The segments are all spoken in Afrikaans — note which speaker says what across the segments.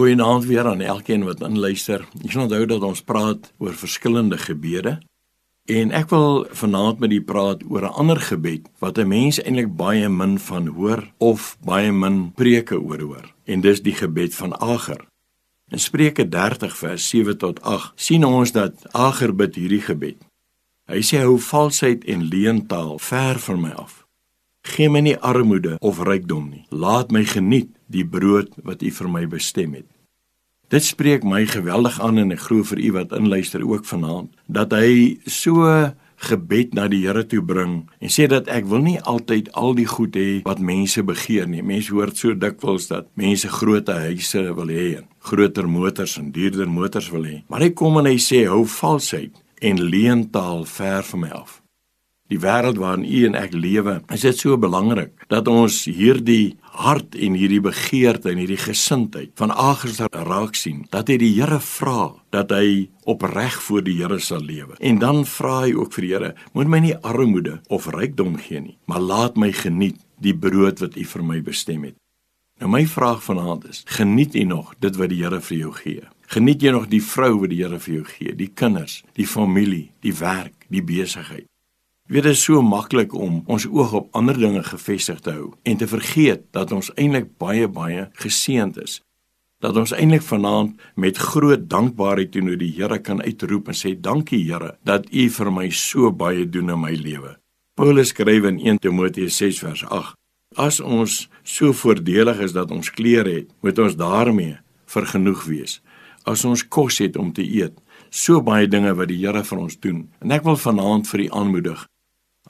Speaker 1: Goeienaand weer aan elkeen wat inluister. Ek sal onthou dat ons praat oor verskillende gebede. En ek wil vanaand met u praat oor 'n ander gebed wat 'n mens eintlik baie min van hoor of baie min preke oor hoor. En dis die gebed van Ager. In Spreuke 30 vers 7 tot 8 sien ons dat Ager bid hierdie gebed. Hy sê hou valsheid en leentaal ver van my af. Geen my nie armoede of rykdom nie. Laat my geniet die brood wat U vir my bestem het. Dit spreek my geweldig aan en ek glo vir u wat inluister ook vanaand dat hy so gebed na die Here toe bring en sê dat ek wil nie altyd al die goed hê wat mense begeer nie. Mense hoor so dikwels dat mense groot huise wil hê en groter motors en duurder motors wil hê. Maar hy kom en hy sê hou valsheid en leentaal ver van my af die wêreld waarin u en ek lewe, is dit so belangrik dat ons hierdie hart en hierdie begeerte en hierdie gesindheid van agers raak sien, dat hy die Here vra dat hy opreg voor die Here sal lewe. En dan vra hy ook vir die Here, moet my nie armoede of rykdom gee nie, maar laat my geniet die brood wat u vir my bestem het. Nou my vraag vanaand is, geniet u nog dit wat die Here vir jou gee? Geniet jy nog die vrou wat die Here vir jou gee, die kinders, die familie, die werk, die besigheid? Weet dit is so maklik om ons oog op ander dinge gefestig te hou en te vergeet dat ons eintlik baie baie geseënd is. Dat ons eintlik vanaand met groot dankbaarheid teenoor die Here kan uitroep en sê dankie Here dat U vir my so baie doen in my lewe. Paulus skryf in 1 Timoteus 6 vers 8: As ons so voordelig is dat ons klere het, moet ons daarmee vergenoeg wees. As ons kos het om te eet, so baie dinge wat die Here vir ons doen. En ek wil vanaand vir u aanmoedig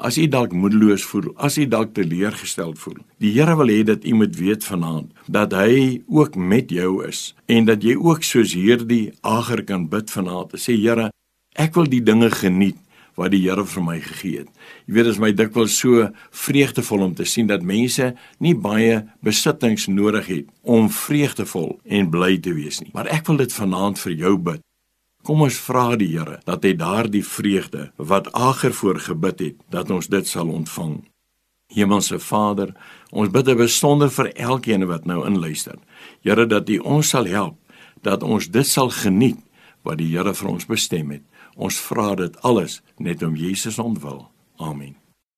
Speaker 1: As u dalk moedeloos voel, as u dalk teleurgesteld voel, die Here wil hê dat u moet weet vanaand dat hy ook met jou is en dat jy ook soos hierdie Ager kan bid vanaand. Sê Here, ek wil die dinge geniet wat die Here vir my gegee het. Jy weet, dit is my dikwels so vreugdevol om te sien dat mense nie baie besittings nodig het om vreugdevol en bly te wees nie. Maar ek wil dit vanaand vir jou bid Kom ons vra die Here dat hy daardie vreugde wat Ager voorgebid het, dat ons dit sal ontvang. Hemelse Vader, ons bid besonder vir elkeen wat nou inluister. Here dat U ons sal help dat ons dit sal geniet wat die Here vir ons bestem het. Ons vra dit alles net om Jesus ontwil. Amen.